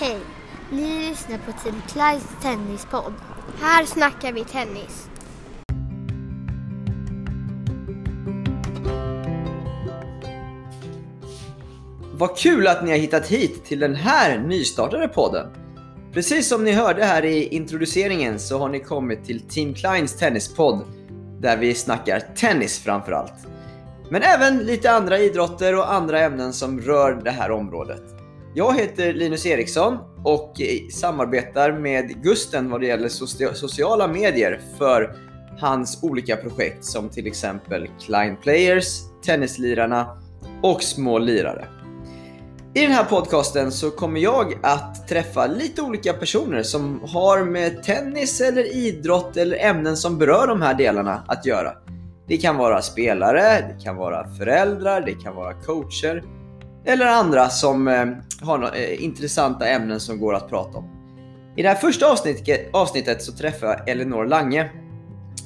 Hej! Ni lyssnar på Team Clydes tennispodd. Här snackar vi tennis. Vad kul att ni har hittat hit till den här nystartade podden. Precis som ni hörde här i introduceringen så har ni kommit till Team Kleins tennispodd där vi snackar tennis framförallt. Men även lite andra idrotter och andra ämnen som rör det här området. Jag heter Linus Eriksson och samarbetar med Gusten vad det gäller sociala medier för hans olika projekt som till exempel Klein Players, Tennislirarna och Små Lirare. I den här podcasten så kommer jag att träffa lite olika personer som har med tennis eller idrott eller ämnen som berör de här delarna att göra. Det kan vara spelare, det kan vara föräldrar, det kan vara coacher eller andra som eh, har några, eh, intressanta ämnen som går att prata om. I det här första avsnittet, avsnittet så träffar jag Elinor Lange.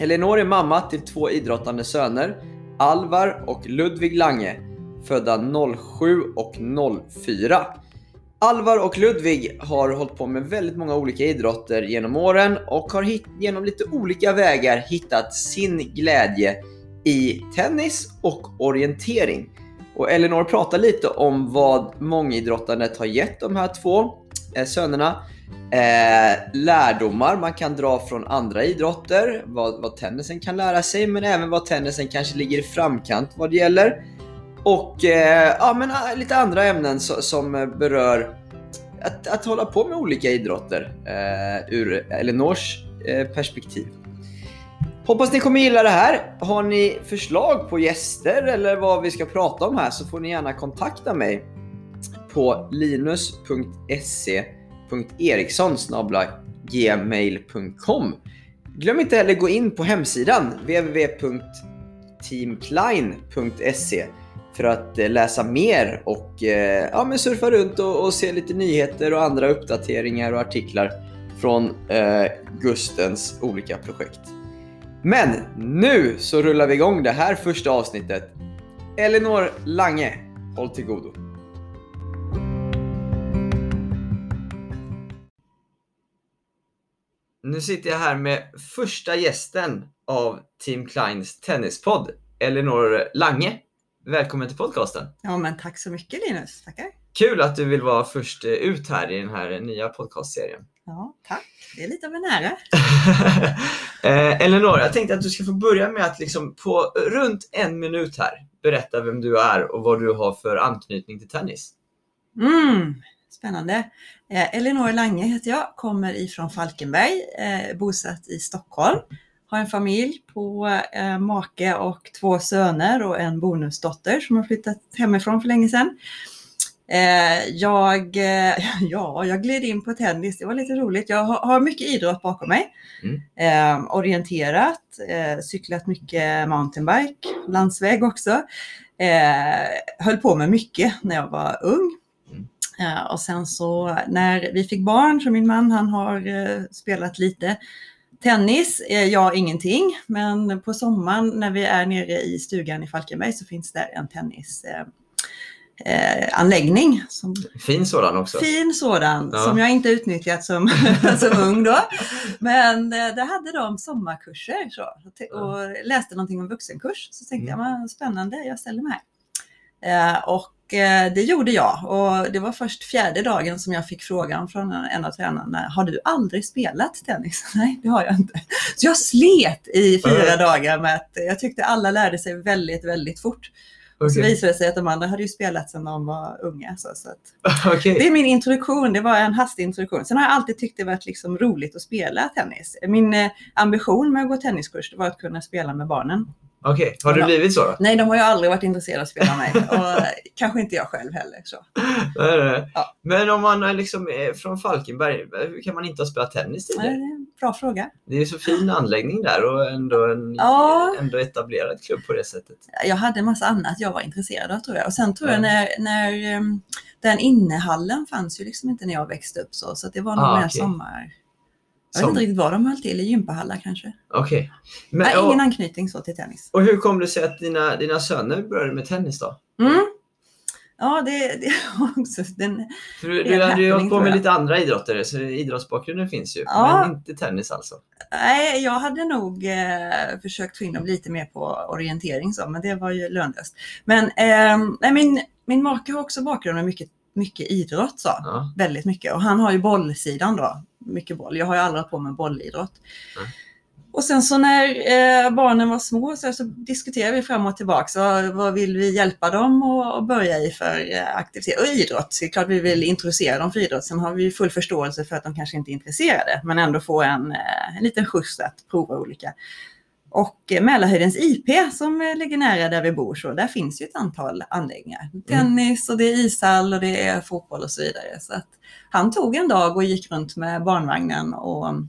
Elinor är mamma till två idrottande söner, Alvar och Ludvig Lange födda 07 och 04. Alvar och Ludvig har hållit på med väldigt många olika idrotter genom åren och har hit, genom lite olika vägar hittat sin glädje i tennis och orientering. Och Elinor pratar lite om vad mångidrottandet har gett de här två eh, sönerna. Eh, lärdomar man kan dra från andra idrotter, vad, vad tennisen kan lära sig, men även vad tennisen kanske ligger i framkant vad det gäller. Och eh, ja, men, ah, lite andra ämnen so som berör att, att hålla på med olika idrotter eh, ur Elinors eh, perspektiv. Hoppas ni kommer gilla det här. Har ni förslag på gäster eller vad vi ska prata om här så får ni gärna kontakta mig på linus.se.eriksson gmail.com Glöm inte heller gå in på hemsidan www.teamkline.se för att eh, läsa mer och eh, ja, men surfa runt och, och, se lite nyheter och andra uppdateringar och artiklar från eh, Gustens olika projekt. Men nu så rullar vi igång det här första avsnittet. Elinor Lange, håll till godo. Nu sitter jag här med första gästen av Team Kleins tennispodd, Elinor Lange. Välkommen till podcasten. Ja, men tack så mycket Linus. Tackar. Kul att du vill vara först ut här i den här nya podcastserien. Ja, tack. Det är lite av en ära. eh, Elinor, jag tänkte att du ska få börja med att liksom på runt en minut här berätta vem du är och vad du har för anknytning till tennis. Mm, spännande. Eh, Elinor Lange heter jag, kommer ifrån Falkenberg, eh, bosatt i Stockholm har en familj på eh, make och två söner och en bonusdotter som har flyttat hemifrån för länge sedan. Eh, jag, eh, ja, jag gled in på tennis, det var lite roligt. Jag har, har mycket idrott bakom mig. Mm. Eh, orienterat, eh, cyklat mycket mountainbike, landsväg också. Eh, höll på med mycket när jag var ung. Mm. och sen så när vi fick barn, så min man han har spelat lite Tennis jag ingenting, men på sommaren när vi är nere i stugan i Falkenberg så finns det en tennisanläggning. Eh, som, fin sådan också. Fin sådan, ja. som jag inte utnyttjat som, som ung då. Men eh, där hade de sommarkurser så, och läste någonting om vuxenkurs. Så tänkte mm. jag, spännande, jag ställer mig här. Eh, och Eh, det gjorde jag och det var först fjärde dagen som jag fick frågan från en av tränarna. Har du aldrig spelat tennis? Nej, det har jag inte. Så jag slet i fyra dagar med att jag tyckte alla lärde sig väldigt, väldigt fort. Okay. Och så visade det sig att de andra hade ju spelat sedan de var unga. Så, så okay. Det är min introduktion, det var en hastig introduktion. Sen har jag alltid tyckt det varit liksom roligt att spela tennis. Min eh, ambition med att gå tenniskurs var att kunna spela med barnen. Okej, okay. har det blivit så då? Nej, de har ju aldrig varit intresserade av att spela mig. Och kanske inte jag själv heller. Så. Nej, nej. Ja. Men om man är liksom från Falkenberg, hur kan man inte ha spelat tennis tidigare? Nej, det är en bra fråga. Det är så fin anläggning där och ändå en ja. ändå etablerad klubb på det sättet. Jag hade en massa annat jag var intresserad av tror jag. Och sen tror jag när, när um, den innehallen fanns ju liksom inte när jag växte upp så, så det var nog ah, mer okay. sommar jag vet inte riktigt vad de höll till, i gympahallar kanske. Okej. Okay. ingen och, anknytning så till tennis. Och hur kom det sig att dina, dina söner började med tennis då? Mm. Ja, det, det också den, För du, du hade ju hållit på med lite andra idrotter, så idrottsbakgrunden finns ju. Ja. Men inte tennis alltså. Nej, jag hade nog eh, försökt få in dem lite mer på orientering så, men det var ju lönlöst. Men eh, nej, min, min make har också bakgrund med mycket, mycket idrott så. Ja. Väldigt mycket. Och han har ju bollsidan då. Mycket boll. Jag har ju aldrig på med bollidrott. Mm. Och sen så när eh, barnen var små så, så diskuterade vi fram och tillbaka. Så vad vill vi hjälpa dem att börja i för eh, aktivitet? Och idrott. Så det är klart vi vill introducera dem för idrott. Sen har vi full förståelse för att de kanske inte är intresserade. Men ändå få en, eh, en liten skjuts att prova olika. Och eh, Mälarhöjdens IP som eh, ligger nära där vi bor, så där finns ju ett antal anläggningar. Tennis och det är ishall och det är fotboll och så vidare. Så att han tog en dag och gick runt med barnvagnen och mm,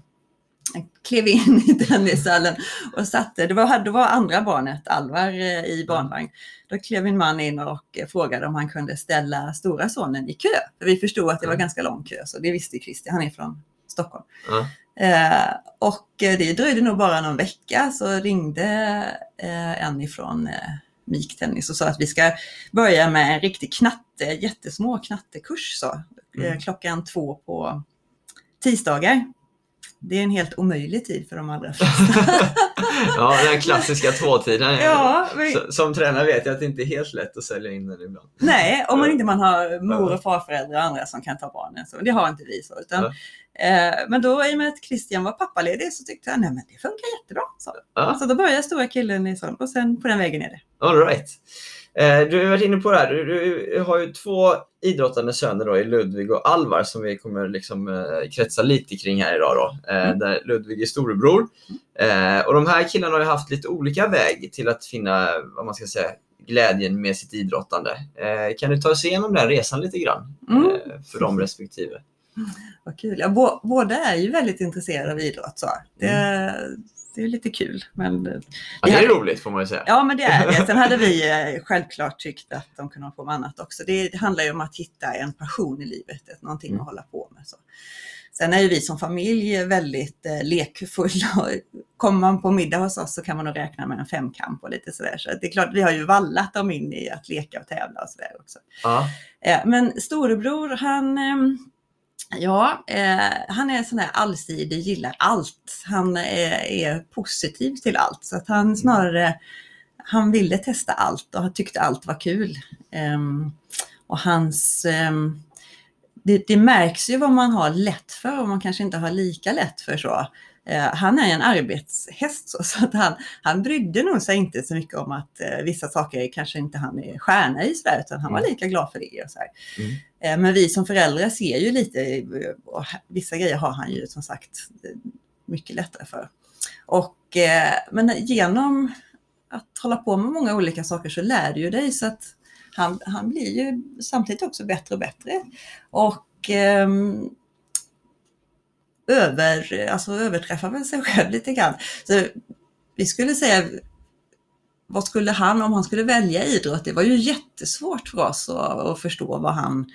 klev in i tennishallen och satte, det var, det var andra barnet, Alvar, eh, i barnvagn. Då klev min man in och eh, frågade om han kunde ställa stora sonen i kö. För vi förstod att det var Mm. ganska lång kö, så det visste Christian, han är från Stockholm. Ja. Eh, och det dröjde nog bara någon vecka så ringde eh, en ifrån eh, MIK Tennis och sa att vi ska börja med en riktig knatte, jättesmå knattekurs så, Mm. klockan två på tisdagar. Det är en helt omöjlig tid för de allra flesta. ja, den klassiska tvåtiden. ja, men, Som tränare vet jag att det inte är helt lätt att sälja in den ibland. nej, om man inte man har mor och farföräldrar och andra som kan ta barnen. Så det har inte vi. Så, utan, eh, men då i och med att Christian var pappaledig så tyckte jag nej men det funkar jättebra. Så, Ja, så då började stora killen i sån och sen på den vägen är det. all right. Eh, Du har varit inne på det här. Du, du har ju två idrottande söner då, i Ludvig och Alvar som vi kommer liksom eh, kretsa lite kring här idag. Då. Eh, Mm. Där Ludvig är storebror. Och de här killarna har ju haft lite olika väg till att finna, vad man ska säga, glädjen med sitt idrottande. Kan du ta oss igenom den resan lite grann? Mm. För dem respektive. Vad kul. Ja, bå- båda är ju väldigt intresserade av idrott. Så. Det, det är lite kul. Men, Ja, det är hade- roligt får man ju säga. Ja, men det är det. Sen hade vi eh, självklart tyckt att de kunde hålla på med annat också. Det, det handlar ju om att hitta en passion i livet, någonting Mm. att hålla på med. Så. Sen är ju vi som familj väldigt eh, lekfulla. Kommer man på middag hos oss så kan man nog räkna med en femkamp och lite sådär. Så det är klart, vi har ju vallat dem in i att leka och tävla och sådär också. Ja. Eh, Men storebror, han, ehm, ja, eh, han är sån här allsidig, gillar allt. Han är, är positiv till allt. Så att han snarare, han ville testa allt och han tyckte allt var kul. Ehm, Och hans, ehm, det, det märks ju vad man har lätt för och man kanske inte har lika lätt för så. Eh, Han är en arbetshäst så, så att han, han brydde nog sig inte så mycket om att eh, vissa saker kanske inte han är stjärna i sådär, utan han var Mm. lika glad för det. Och så. Mm. Eh, Men vi som föräldrar ser ju lite, och vissa grejer har han ju som sagt mycket lättare för. Och, men genom att hålla på med många olika saker så lär du ju dig så att han, han blir ju samtidigt också bättre och bättre. Och ehm, över, alltså överträffar väl sig själv lite grann. Så vi skulle säga, vad skulle han, om han skulle välja idrott, det var ju jättesvårt för oss att, att förstå vad han,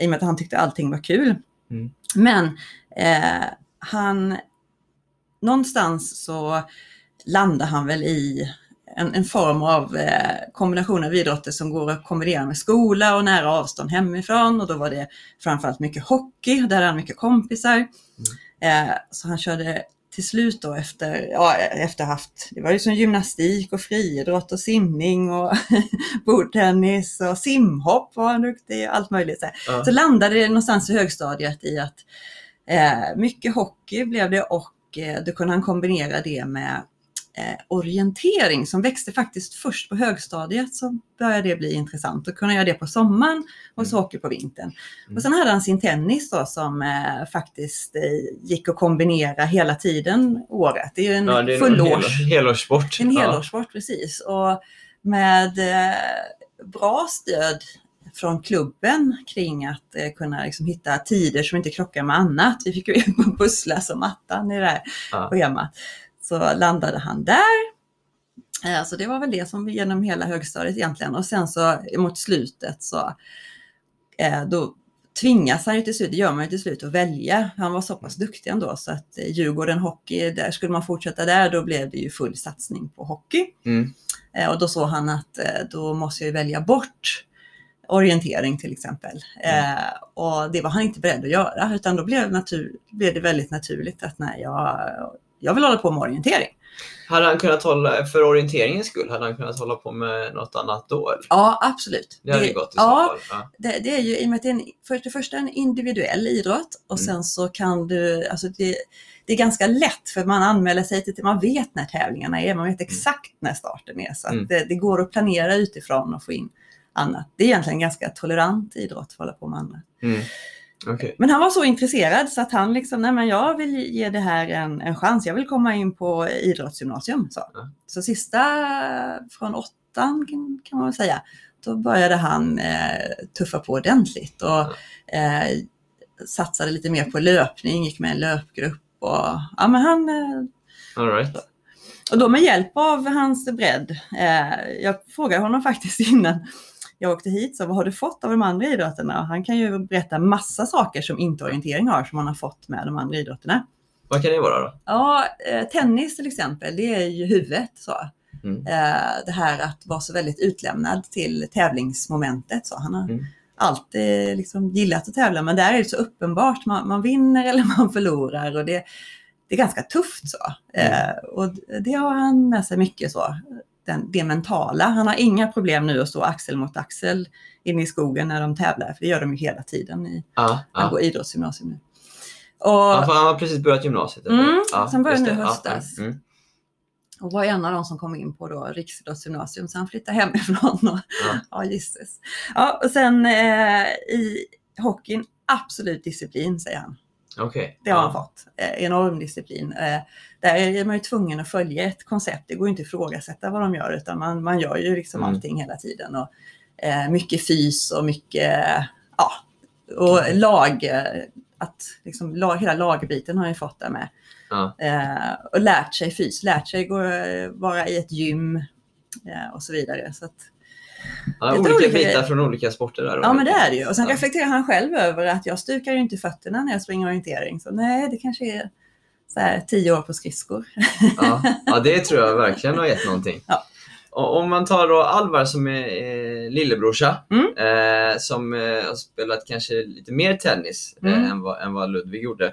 i och med att han tyckte allting var kul. Mm. Men eh, han, någonstans så landar han väl i en, en form av eh, kombination av idrotter som går att kombinera med skola och nära avstånd hemifrån. Och då var det framförallt mycket hockey, där hade han mycket kompisar. Eh, så han körde till slut då efter, ja, efter haft, det var ju som gymnastik och friidrott och simning och bordtennis och simhopp var han duktig i, allt möjligt. Så. Ja. så landade det någonstans i högstadiet i att eh, mycket hockey blev det och eh, då kunde han kombinera det med orientering som växte faktiskt först på högstadiet så började det bli intressant. Kunde jag göra det på sommaren och så hockey på vintern. Mm. Och sen hade han sin tennis då som eh, faktiskt eh, gick att kombinera hela tiden året. Det är ju en Ja, det är en fullårs... hel, helårssport. En Ja. helårssport, precis. Och med eh, bra stöd från klubben kring att eh, kunna liksom, hitta tider som inte krockar med annat. Vi fick ju pussla som attan i det här Ja. schemat. Så landade han där. Eh, Så det var väl det som genom hela högstadiet egentligen. Och sen så mot slutet så eh, då tvingas han ju till slut, det gör man ju till slut, att välja. Han var så pass duktig ändå så att eh, Djurgården Hockey, där skulle man fortsätta där, då blev det ju full satsning på hockey. Mm. Och då såg han att då måste jag ju välja bort orientering till exempel. Mm. Eh, och det var han inte beredd att göra utan då blev, natur, blev det väldigt naturligt att nej, jag, jag vill hålla på med orientering. Hade han kunnat hålla, för orienteringens skull, hade han kunnat hålla på med något annat då? Eller? Ja, absolut. Det hade Det- gått i ja, så fall. Det, det är ju i och med att det är en, för det första en individuell idrott och Mm. sen så kan du, alltså det, det är ganska lätt för man anmäler sig till, man vet när tävlingarna är, man vet exakt när starten är. Så Mm. det, det går att planera utifrån och få in annat. Det är egentligen en ganska tolerant idrott att hålla på med annat. Mm. Okej. Men han var så intresserad så att han liksom, nej men jag vill ge det här en, en chans, jag vill komma in på idrottsgymnasium. Så, Ja. så sista från åttan kan, man väl säga, då började han eh, tuffa på ordentligt och eh, satsade lite mer på löpning, gick med i en löpgrupp och ja men han eh, All right. och då med hjälp av hans bredd. Eh, jag frågade honom faktiskt innan jag åkte hit, så vad har du fått av de andra idrotterna? Och han kan ju berätta massa saker som inte orientering har, som han har fått med de andra idrotterna. Vad kan det vara då? Ja, eh, tennis till exempel, det är ju huvudet. Så. Mm. Eh, det här att vara så väldigt utlämnad till tävlingsmomentet. Så. Han har Mm. alltid liksom gillat att tävla, men där är det så uppenbart. Man, man vinner eller man förlorar. Och det, det är ganska tufft så. Eh, och det har han med sig mycket så. Den, det mentala. Han har inga problem nu att stå axel mot axel inne i skogen när de tävlar, för det gör de ju hela tiden. I, Ja, Han ja. går idrottsgymnasium nu. Och, Han, får- han har precis börjat gymnasiet? eller? Mm, ja, sen började nu höstas. Ja, mm. och var en av de som kom in på då riksidrottsgymnasium, så han flyttade hemifrån. Och, Ja. ja, gisses. Ja, och sen eh, i hockeyn, absolut disciplin, säger han. Okej. Det har han fått. Eh, enorm disciplin. Eh, där är man ju tvungen att följa ett koncept. Det går inte att ifrågasätta vad de gör, utan man, man gör ju liksom Mm. allting hela tiden. Och, eh, mycket fys och mycket, ja, och lag, eh, att liksom, lag, hela lagbiten har jag fått där med. Ja. Eh, och lärt sig fys, lärt sig gå, vara i ett gym eh, och så vidare. Så att, Ja, olika olika bitar grejer. från olika sporter där. ja men det är det ju. Och sen ja. reflekterar han själv över att jag stukar ju inte fötterna när jag springer orientering. Så nej, det kanske är så här, tio år på skridskor. Ja. ja, det tror jag verkligen har gett någonting. Ja. Om man tar då Alvar som är eh, lillebrorsa, Mm. eh, som eh, har spelat kanske lite mer tennis Mm. eh, än, vad, än vad Ludvig gjorde.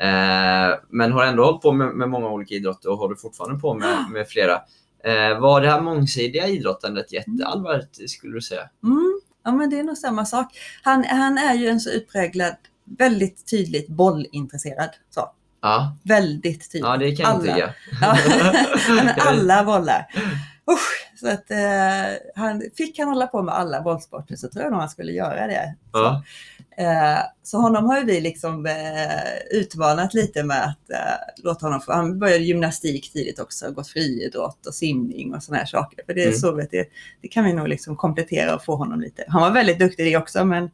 Eh, men har ändå hållit på med, med många olika idrotter och håller fortfarande på med, med flera. Eh, vad har det här mångsidiga idrottandet. Alvar, skulle du säga? Mm, ja, men det är nog samma sak. Han, han är ju en så utpräglad, väldigt tydligt bollintresserad. Så. Ja, Väldigt tydligt. ja det kan jag Alla. tycka. Ja, alla bollar. Usch, så att, eh, han, fick han hålla på med alla bollsporter så tror jag nog han skulle göra det. Ja. Eh, så honom har vi liksom eh, utmanat lite med att eh, låta honom få, han började gymnastik tidigt också, gått friidrott och simning och sådana här saker. För det, Mm. så det, det kan vi nog liksom komplettera och få honom lite. Han var väldigt duktig i det också men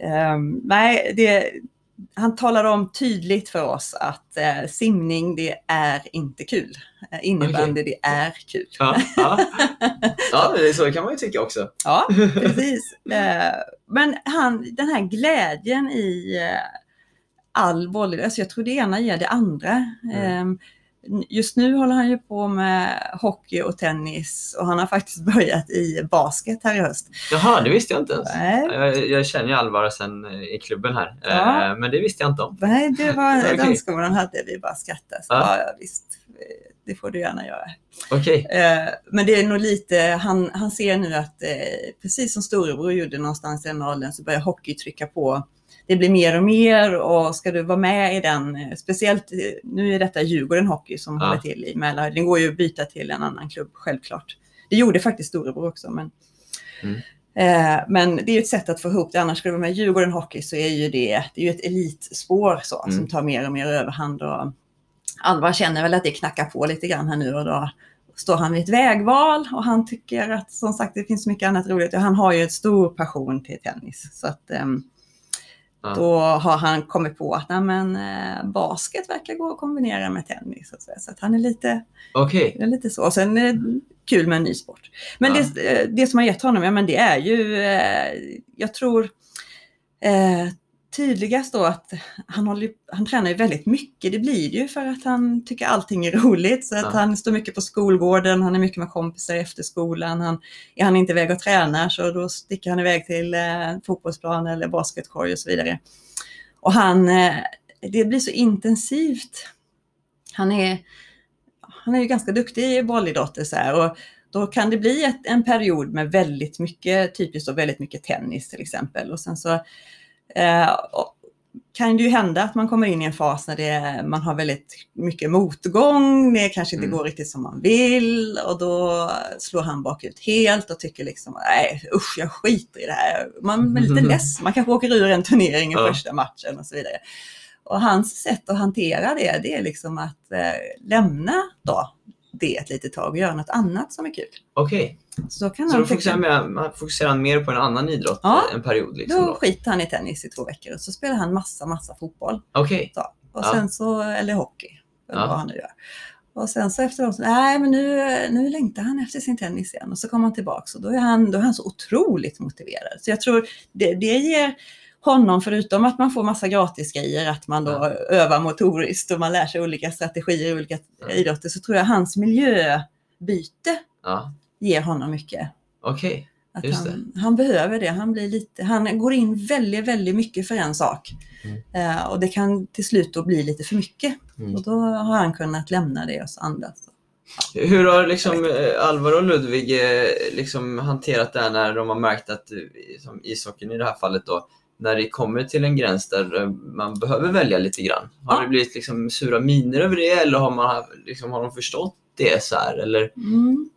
ehm, nej, det, han talade om tydligt för oss att eh, simning det är inte kul. Eh, innebandy det är kul. Ja, ja. ja det så kan man ju tycka också. Ja, precis. Eh, Men han, den här glädjen i eh, all boll, alltså jag tror det ena ger det andra. Mm. Just nu håller han ju på med hockey och tennis och han har faktiskt börjat i basket här i höst. Jaha, det visste jag inte ens. Nej, Jag, jag känner ju Alvar sen eh, i klubben här, Ja. Eh, men det visste jag inte om. nej det var Okej. den skolan hade, vi bara skrattade. Så, Ja. ja. Visst, det får du gärna göra. Okej. Eh, Men det är nog lite, han, han ser nu att precis som storebror gjorde någonstans i den åldern så börjar hockey trycka på. Det blir mer och mer och ska du vara med i den, eh, speciellt eh, nu är detta Djurgården Hockey som Ja. håller till i Mälarhöjden. Den går ju att byta till en annan klubb självklart. Det gjorde faktiskt storebror också. Men, Mm. eh, men det är ju ett sätt att få ihop det. Annars skulle du vara med Djurgården Hockey så är ju det, det är ju ett elitspår så, Mm. som tar mer och mer överhand. Och Alvar känner väl att det knackar på lite grann här nu och då står han vid ett vägval och han tycker att som sagt det finns mycket annat roligt. Och han har ju en stor passion till tennis. Så att ehm, Ja. då har han kommit på att nej, men, eh, basket verkar gå att kombinera med tennis. Så så att han är lite, det är lite så. Och sen är det kul med en ny sport. Men Ja. det, eh, det som har gett honom, ja men det är ju, eh, jag tror, eh, tydligast då att han, håller, han tränar ju väldigt mycket. Det blir det ju för att han tycker allting är roligt. Så att Ja. han står mycket på skolgården, han är mycket med kompisar efter skolan. Han, är han inte iväg och tränar så då sticker han iväg till eh, fotbollsplan eller basketkorg och så vidare. Och han, eh, det blir så intensivt. Han är, han är ju ganska duktig i bollidrotter så här. Och då kan det bli ett, en period med väldigt mycket, typiskt då väldigt mycket tennis till exempel. Och sen så och kan det ju hända att man kommer in i en fas när det, man har väldigt mycket motgång, det kanske inte Mm. går riktigt som man vill och då slår han bakut helt och tycker liksom nej usch jag skiter i det här. Man är lite less, man kanske åker ur en turnering i Ja. första matchen och så vidare. Och hans sätt att hantera det, det är liksom att eh, lämna då det ett litet tag och göra något annat som är kul. Okej, Så då kan så han då fokuserar, mer, man fokuserar mer på en annan idrott Ja. en period? Liksom, då då. skiter han i tennis i två veckor och så spelar han massa, massa fotboll. Okej, Så. Och Ja. sen så, eller hockey, eller Ja. vad han nu gör. Och sen så efteråt, så, nej men nu, nu längtar han efter sin tennis igen och så kommer han tillbaks och då är han, då är han så otroligt motiverad. Så jag tror det, det ger honom, förutom att man får massa gratisgrejer, att man då Ja. övar motoriskt och man lär sig olika strategier i olika Ja. idrotter, så tror jag hans miljöbyte ja. ger honom mycket. Okej. Att Just han, han behöver det. Han, blir lite, han går in väldigt, väldigt mycket för en sak. Mm. Eh, och det kan till slut då bli lite för mycket. Mm. Och då har han kunnat lämna det och så andra. Hur har liksom eh, Alvar och Ludvig eh, liksom hanterat det här när de har märkt att, som ishockeyn i det här fallet då, när det kommer till en gräns där eh, man behöver välja lite grann? Har Ja. det blivit liksom sura miner över det eller har, man, liksom, har de förstått det så här? Eller? Mm.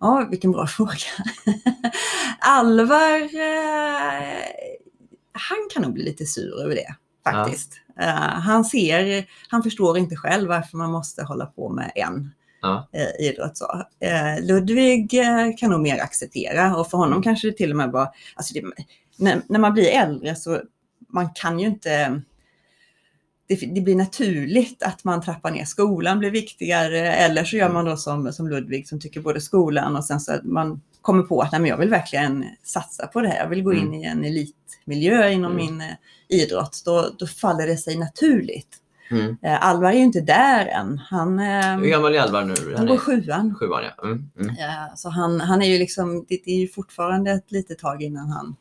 Ja, vilken bra fråga. Alvar, eh, han kan nog bli lite sur över det faktiskt. Eh, han ser, han förstår inte själv varför man måste hålla på med en Ja. eh, idrott. Så. Eh, Ludvig eh, kan nog mer acceptera och för honom Mm. kanske det till och med bara, alltså det, när, när man blir äldre så man kan ju inte det, det blir naturligt att man trappar ner. Skolan blir viktigare eller så gör man då som, som Ludvig som tycker både skolan och sen så att man kommer på att nej, men jag vill verkligen satsa på det här. Jag vill gå in Mm. i en elitmiljö inom Mm. min eh, idrott. Då, då faller det sig naturligt. Mm. Eh, Alvar är ju inte där än. Han, eh, Hur gammal är Alvar nu? han går sjuan. sjuan. Ja. Mm. Mm. Så han, han är ju liksom, det det är ju fortfarande ett litet tag innan han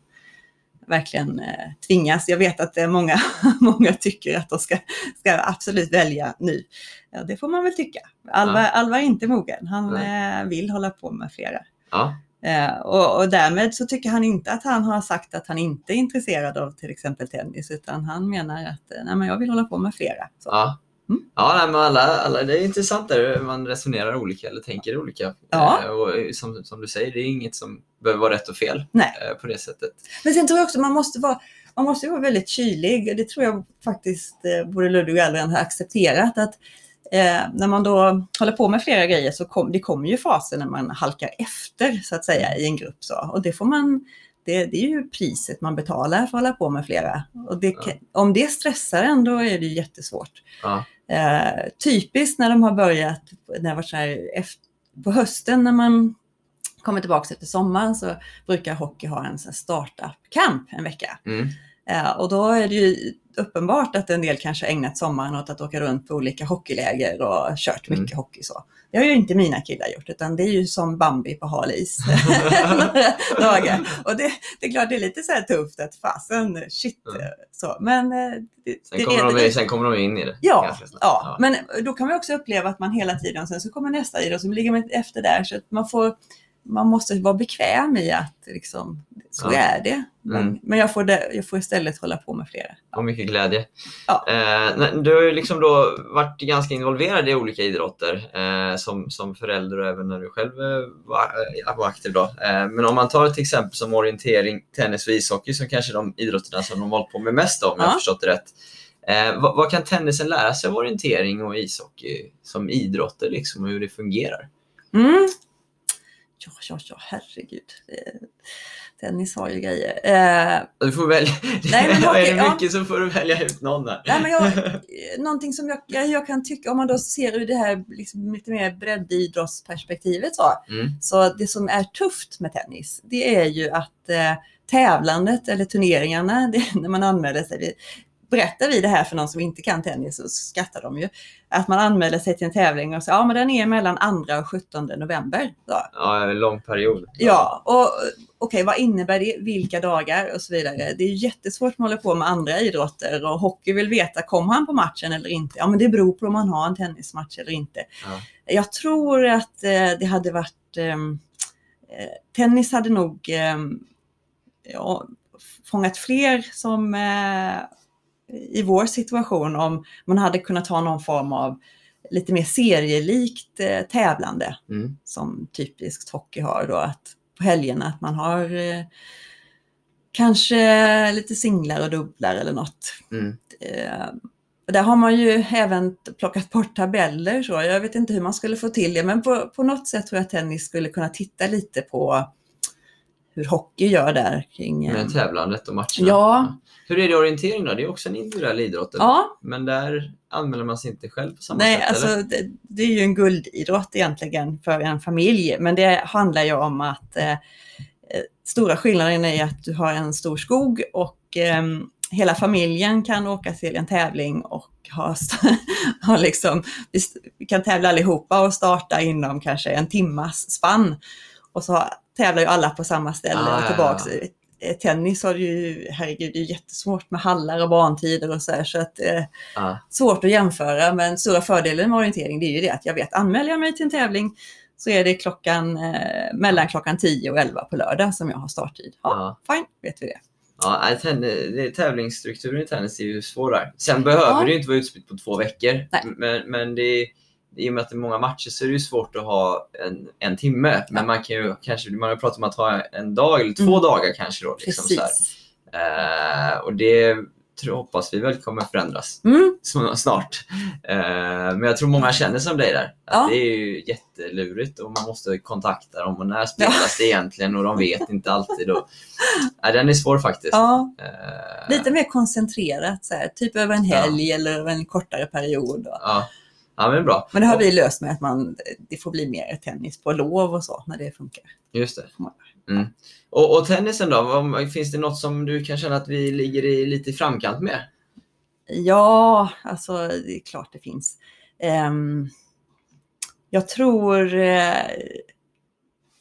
verkligen eh, tvingas. Jag vet att är många, många tycker att de ska, ska absolut välja nu. Ja, det får man väl tycka. Alvar, Ja. Alvar är inte mogen. Han eh, vill hålla på med flera. Ja. Eh, och, och därmed så tycker han inte att han har sagt att han inte är intresserad av till exempel tennis, utan han menar att eh, nej, men jag vill hålla på med flera. Så. Ja. Mm. Ja, nej, men alla, alla, det är intressant där man resonerar olika eller tänker olika. Ja. Eh, och som, som du säger, det är inget som behöver vara rätt och fel Nej. eh, på det sättet. Men sen tror jag också man måste vara, man måste vara väldigt kylig. Det tror jag faktiskt eh, både Ludvig och Alvin har accepterat. att eh, När man då håller på med flera grejer så kom, det kommer ju faser när man halkar efter så att säga i en grupp. Så. Och det får man det, det är ju priset man betalar för att hålla på med flera. Och det, kan- Om det stressar en då är det jättesvårt. Ja. Eh, typiskt när de har börjat, när det var så här, efter, på hösten när man kommer tillbaka efter sommaren så brukar hockey ha en startup-camp en vecka. Mm. Eh, och då är det ju uppenbart att en del kanske ägnat sommaren åt att åka runt på olika hockeyläger och kört mycket Mm. hockey så. Det har ju inte mina killar gjort utan det är ju som Bambi på hal is några dagar. Och det, det är klart det är lite så här tufft att fasen, shit. Mm. Så. Men eh, det, Sen, det kommer de, sen kommer de in i det. Ja, snabbt. ja, men då kan man också uppleva att man hela tiden, sen så kommer nästa idrott, så ligger man efter där. Så att man, får, man måste vara bekväm i att liksom, så Ja. är det. Men, Mm. men jag, får det, jag får istället hålla på med flera. Och mycket glädje. Ja. Eh, du har ju liksom då varit ganska involverad i olika idrotter eh, som, som förälder och även när du själv eh, var, eh, var aktiv. Då. Eh, men om man tar till exempel som orientering, tennis och ishockey som kanske är de idrotterna som de hållit på med mest då, om jag Ja. har förstått det rätt. Eh, vad, vad kan tennisen lära sig av orientering och ishockey som idrotter liksom, och hur det fungerar? Mm. Ja, ja, ja, herregud. Tennis har ju grejer. Eh, Du får välja. Nej, men är hockey, det ja. mycket så får du välja ut någon där. Nej, men jag, någonting som jag, jag, jag kan tycka, om man då ser ur det här liksom, lite mer breddidrottsperspektivet så, Mm. Så det som är tufft med tennis, det är ju att eh, tävlandet eller turneringarna, det, när man anmäler sig, berättar vi det här för någon som inte kan tennis så skrattar de ju. Att man anmäler sig till en tävling och säger ja men den är mellan 2 och 17 november. Så. Ja, en lång period. Ja, och okej, vad innebär det? Vilka dagar och så vidare. Det är jättesvårt att hålla på med andra idrotter och hockey vill veta, kommer han på matchen eller inte? Ja, men det beror på om han har en tennismatch eller inte. Ja. Jag tror att eh, det hade varit, ehm, eh, tennis hade nog eh, ja, fångat fler som eh, i vår situation om man hade kunnat ha någon form av lite mer serielikt eh, tävlande Mm. som typiskt hockey har då att på helgerna att man har eh, kanske lite singlar och dubblar eller något. Mm. Eh, där har man ju även plockat bort tabeller så. Jag vet inte hur man skulle få till det men på, på något sätt tror jag att tennis skulle kunna titta lite på hur hockey gör där kring... eh, Med tävlandet och matcherna. Ja. Hur är det i orientering då? Det är också en individuell idrott. Ja, Men där anmäler man sig inte själv på samma Nej, sätt? alltså eller? det, det är ju en guldidrott egentligen för en familj, men det handlar ju om att eh, eh, stora skillnaden är att du har en stor skog och eh, hela familjen kan åka till en tävling och ha, ha liksom, vi kan tävla allihopa och starta inom kanske en timmas spann. Och så tävlar ju alla på samma ställe Ah, och ja, tillbaks. ja. Eh, Tennis har du ju, herregud, det är jättesvårt med hallar och bantider och så här, så att eh, Ja. svårt att jämföra, men stora fördelen med orientering det är ju det att jag vet, anmäler jag mig till en tävling så är det klockan, eh, mellan klockan 10 och 11 på lördag som jag har starttid. Ja, fine, vet vi det. Ja, tävlingsstrukturen i tennis är ju svår där. Sen behöver Ja. det inte vara utspritt på två veckor. Nej. Men, men det, i och med att det är många matcher så är det ju svårt att ha en, en timme. Men Ja. man kan ju kanske, man har pratat om att ha en dag eller två Mm. dagar kanske då. Liksom så här. Precis. Eh, och det tror, hoppas vi väl kommer förändras Mm, sn- snart. Eh, men jag tror många känner som dig där. Att Ja. Det är ju jättelurigt och man måste kontakta dem och när spelas det egentligen och de vet inte alltid. Och, nej, den är svår faktiskt. ja, Eh, lite mer koncentrerat, så här, typ över en Ja. helg eller över en kortare period. Och. Ja, ja men bra. Men det har vi löst med att man, det får bli mer tennis på lov och så, när det funkar. Just det. Mm. Och, och tennisen då? Vad- Finns det något som du kan känna att vi ligger i, lite i framkant med? Ja, alltså det är klart det finns. Ehm, jag tror... eh,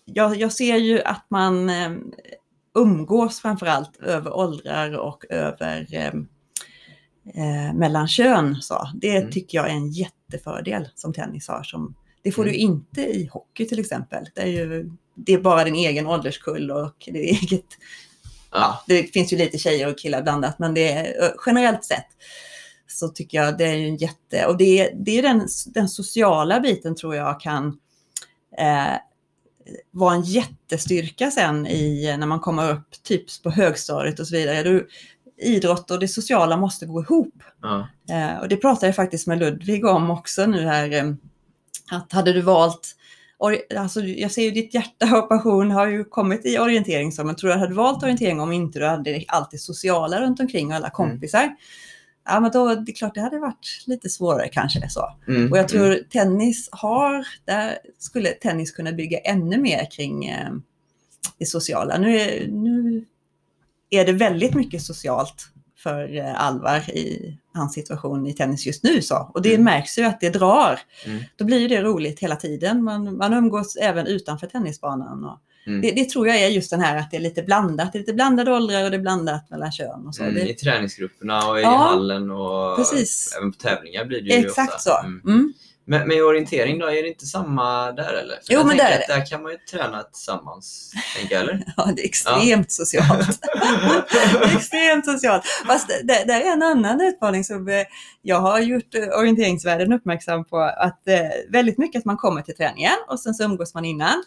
jag, jag ser ju att man um, umgås framförallt över åldrar och över um, eh, mellan kön. Så. Det Mm. tycker jag är en jättefördel som tennis har. Som, det får Mm. du inte i hockey till exempel. Det är, ju, det är bara din egen ålderskull och det är eget Ja. det finns ju lite tjejer och killar blandat, men det är, generellt sett så tycker jag det är en jätte... Och det, är- det är den, den sociala biten tror jag kan eh, vara en jättestyrka sen i, när man kommer upp typ på högstadiet och så vidare. Du, idrott och det sociala måste gå ihop. Ja. Eh, och det pratade jag faktiskt med Ludvig om också nu här. Eh, att hade du valt, alltså jag ser ju ditt hjärta och passion har ju kommit i orientering så, men tror du hade valt orientering om inte du hade allt det sociala runt omkring och alla kompisar? Ja, men då, det är klart det hade varit lite svårare kanske så. Mm. Och jag tror tennis har, där skulle tennis kunna bygga ännu mer kring eh, det sociala. Nu nu är det väldigt mycket socialt för eh, Alvar i hans situation i tennis just nu. Så. Och det Mm. märks ju att det drar. Mm. Då blir det roligt hela tiden. Man, man umgås även utanför tennisbanan. Och Mm. det, det tror jag är just den här att det är lite blandat. Det är lite blandade åldrar och det är blandat mellan kön. Och så. Mm, det, I träningsgrupperna och i Ja, hallen och precis. även på tävlingar blir det ju exakt ofta. så. Mm. Men med orientering då, är det inte samma där eller? För Jo, jag men där är att där kan man ju träna tillsammans, tänker jag, eller? Ja, det är extremt socialt. det är extremt socialt. Fast det, det är en annan utmaning som eh, jag har gjort eh, orienteringsvärlden uppmärksam på. Att eh, väldigt mycket att man kommer till träningen och sen så umgås man innan.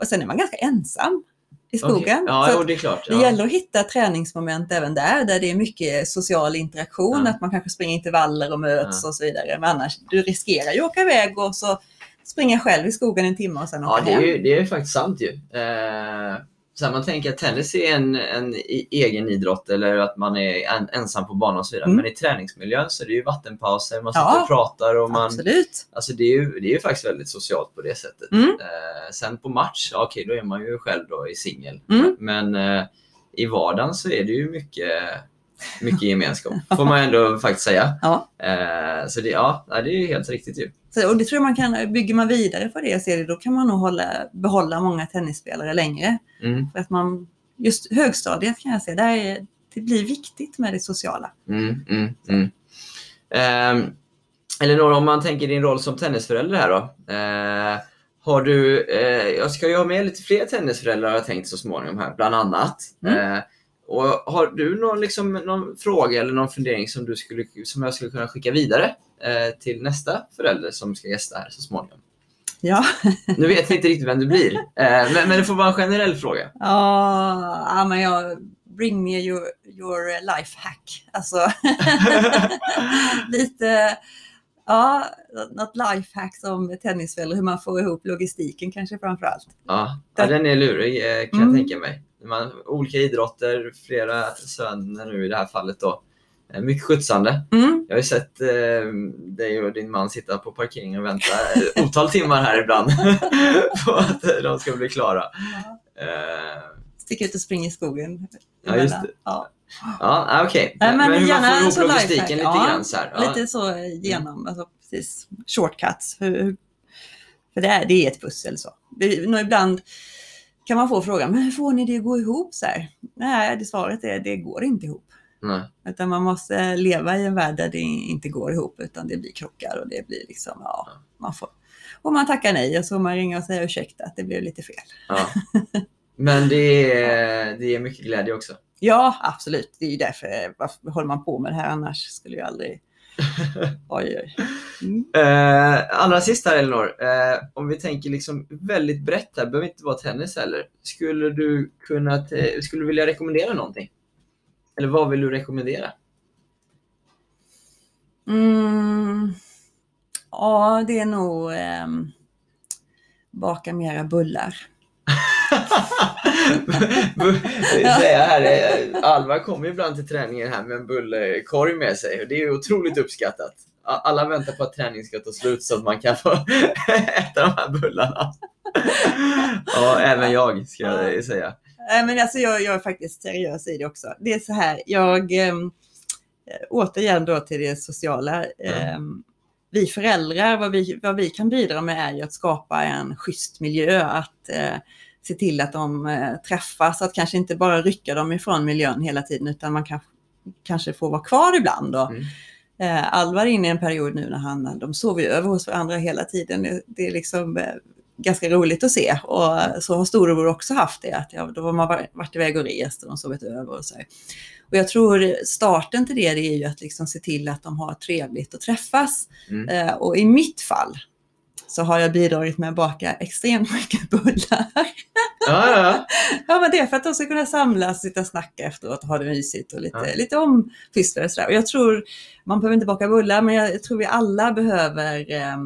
Och sen är man ganska ensam i skogen. Okej. Ja, Så det är klart. det Ja. gäller att hitta träningsmoment även där, där det är mycket social interaktion, Ja. att man kanske springer intervaller och möts och så vidare. Men annars, du riskerar ju att åka iväg och så springa själv i skogen en timme och sen Ja, åka det är hem. ju det är faktiskt sant ju. Eh, så här, man tänker att tennis är en, en egen idrott eller att man är en, ensam på banan och så vidare. Mm. Men i träningsmiljön så är det ju vattenpauser, man sitter Ja, och pratar och man... Absolut. Alltså det är, ju, det är ju faktiskt väldigt socialt på det sättet. Mm. Eh, sen på match, ja, okej då är man ju själv då i singel. Mm. Men eh, i vardagen så är det ju mycket, mycket gemenskap, får man ändå faktiskt säga. Ja. Eh, så det, ja, det är ju helt riktigt ju. Så, och det tror jag man kan, bygger man vidare på det ser det, då kan man nog hålla, behålla många tennisspelare längre. Mm, För att man, just högstadiet kan jag säga, där är, det blir viktigt med det sociala. mm, mm, mm. Eh, Elinor, om man tänker din roll som tennisförälder här då. Eh, har du, eh, jag ska ju ha med lite fler tennisföräldrar har jag tänkt så småningom här, bland annat. Mm. Eh, och har du någon, liksom, någon fråga eller någon fundering som, du skulle, som jag skulle kunna skicka vidare eh, till nästa förälder som ska gästa här så småningom? Ja, Nu vet vi inte riktigt vem det blir, eh, men, men det får vara en generell fråga. ja, men jag, bring me your, your life hack. Alltså, lite, ja, något life hack som tennisförälder, hur man får ihop logistiken kanske framför allt. Ja, ja den är lurig eh, kan Mm. jag tänka mig. Man, olika idrotter, flera söner nu i det här fallet då. Eh, Mycket skjutsande. Mm. Jag har ju sett eh, dig och din man sitta på parkeringen och vänta otal timmar här ibland på att de ska bli klara. Eh, Sticka ut och springa i skogen. Ja, just det. Ja. ja, ah, okej. Nej, men hur man gärna får en ihop sån logistiken lite Ja, grann så här. Ja. Lite så genom, alltså precis, shortcuts. Hur, hur- för det, är, det är ett pussel så. Det, nå ibland kan man få frågan, men hur får ni det att gå ihop så här? Nej, det svaret är, det går inte ihop. Nej. Utan man måste leva i en värld där det inte går ihop, utan det blir krockar och det blir liksom, ja, man får... Och man tackar nej och så får man ringa och säga ursäkta att det blev lite fel. Ja. Men det är, det är mycket glädje också. Ja, absolut. Det är ju därför, varför håller man på med det här annars? Skulle ju aldrig... Oj, oj. Mm. Eh, allra sist här Elinor, eh, om vi tänker liksom väldigt brett här, behöver inte vara tennis heller. Skulle du kunna, skulle du vilja rekommendera någonting? Eller vad vill du rekommendera? Mm. Ja, det är nog ehm, baka mera bullar. Säga här, eh, Alva kommer ibland till träningen här med en bullkorg med sig och det är otroligt uppskattat. Alla väntar på att träningen ska ta slut så att man kan få äta de här bullarna. Ja, även jag ska jag säga. Men alltså jag, jag är faktiskt seriös i det också. Det är så här, jag ehm, återigen då till det sociala. ehm, vi föräldrar, vad vi, vad vi kan bidra med är ju att skapa en schysst miljö, att eh, se till att de eh, träffas, att kanske inte bara rycka dem ifrån miljön hela tiden, utan man kan, kanske får vara kvar ibland. Och, Mm. eh, Alvar är inne i en period nu när han, de sover ju över hos varandra hela tiden. Det, är liksom eh, ganska roligt att se och så har storebror också haft det. Att ja, då har man varit- iväg och rest och de sovit över och så. Och jag tror starten till det, det är ju att liksom se till att de har trevligt och träffas. Mm. Eh, och i mitt fall så har jag bidragit med att baka extremt mycket bullar. Ja, ja, ja. Men det är för att de ska kunna samlas, sitta och snacka efteråt och ha det mysigt och lite, Ja. lite ompysslade och sådär. Och jag tror, man behöver inte baka bullar, men jag tror vi alla behöver eh,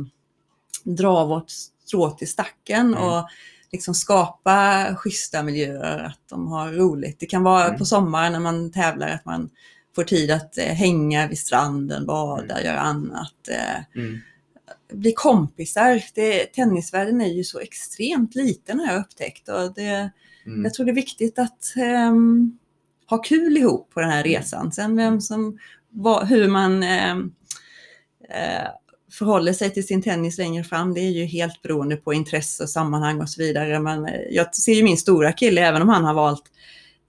dra vårt strå till stacken Mm. och liksom skapa schyssta miljöer, att de har roligt. Det kan vara Mm. på sommaren när man tävlar, att man får tid att eh, hänga vid stranden, bada, göra annat. Eh, Mm. Bli kompisar. Det, tennisvärlden är ju så extremt liten har jag upptäckt. Och det, Mm. jag tror det är viktigt att ehm, ha kul ihop på den här resan. Sen vem som, vad, hur man ehm, eh, förhåller sig till sin tennis längre fram, det är ju helt beroende på intresse och sammanhang och så vidare. Men eh, jag ser ju min stora kille, även om han har valt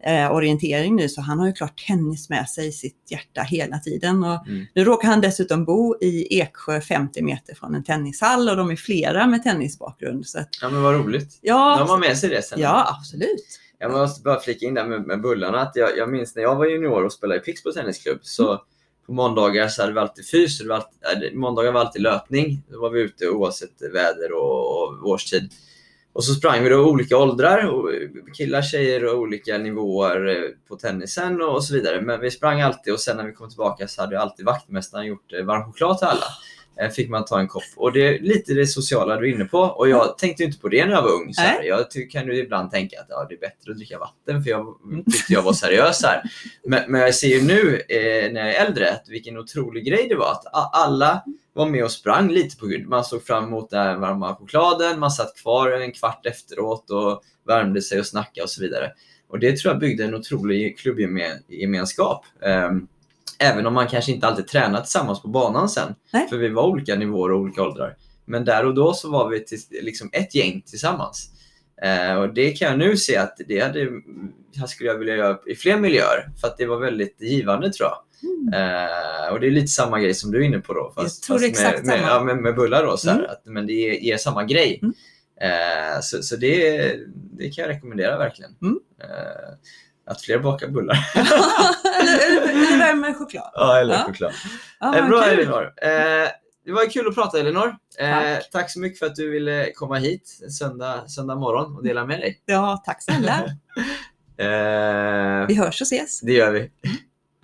eh, orientering nu, så han har ju klart tennis med sig i sitt hjärta hela tiden. Och Mm. nu råkar han dessutom bo i Eksjö 50 meter från en tennishall och de är flera med tennisbakgrund. Så att, ja, men vad roligt. Ja, har man med sig det sen. ja, absolut. Jag måste bara flika in där med, med bullarna. Att jag, jag minns när jag var junior och spelade i Pixbo tennisklubb. Så Mm. på måndagar så hade vi alltid fys. det var alltid, äh, måndagar var alltid löpning. Då var vi ute oavsett väder och, och årstid. Och så sprang vi då olika åldrar. Och killar, tjejer och olika nivåer eh, på tennisen och, så vidare. Men vi sprang alltid och sen när vi kom tillbaka så hade alltid vaktmästaren gjort eh, varm choklad till alla. Eh, Fick man ta en kopp. Och det är lite det sociala du är inne på. Och jag tänkte inte på det när jag var ung. Så här. Jag kan ju ibland tänka att ja, det är bättre att dricka vatten för jag tyckte jag var seriös här. Men, men jag ser ju nu eh, när jag är äldre att vilken otrolig grej det var att alla var med och sprang lite på grund. Man såg fram emot den varma chokladen, man satt kvar en kvart efteråt och värmde sig och snackade och så vidare. Och det tror jag byggde en otrolig klubbgemenskap. Ehm, även om man kanske inte alltid tränat tillsammans på banan sen. Nej. För vi var olika nivåer och olika åldrar. Men där och då så var vi till, liksom ett gäng tillsammans. Eh, och det kan jag nu se att det hade, skulle jag vilja göra i fler miljöer. För att det var väldigt givande tror jag. Eh, och det är lite samma grej som du är inne på då. Fast, är fast med, med, ja, med, med bullar då. Så här, Mm. att, men det ger, ger samma grej. Mm. Eh, så så det, det kan jag rekommendera verkligen. Mm. Eh, att fler bakar bullar. eller, eller, värmer choklad. ja, eller Ja. choklad. Ja, Eh, bra kul. Elinor. Det var kul att prata Elinor. Tack. tack så mycket för att du ville komma hit söndag, söndag morgon och dela med dig. Ja, tack snälla. Vi hörs och ses. det gör vi.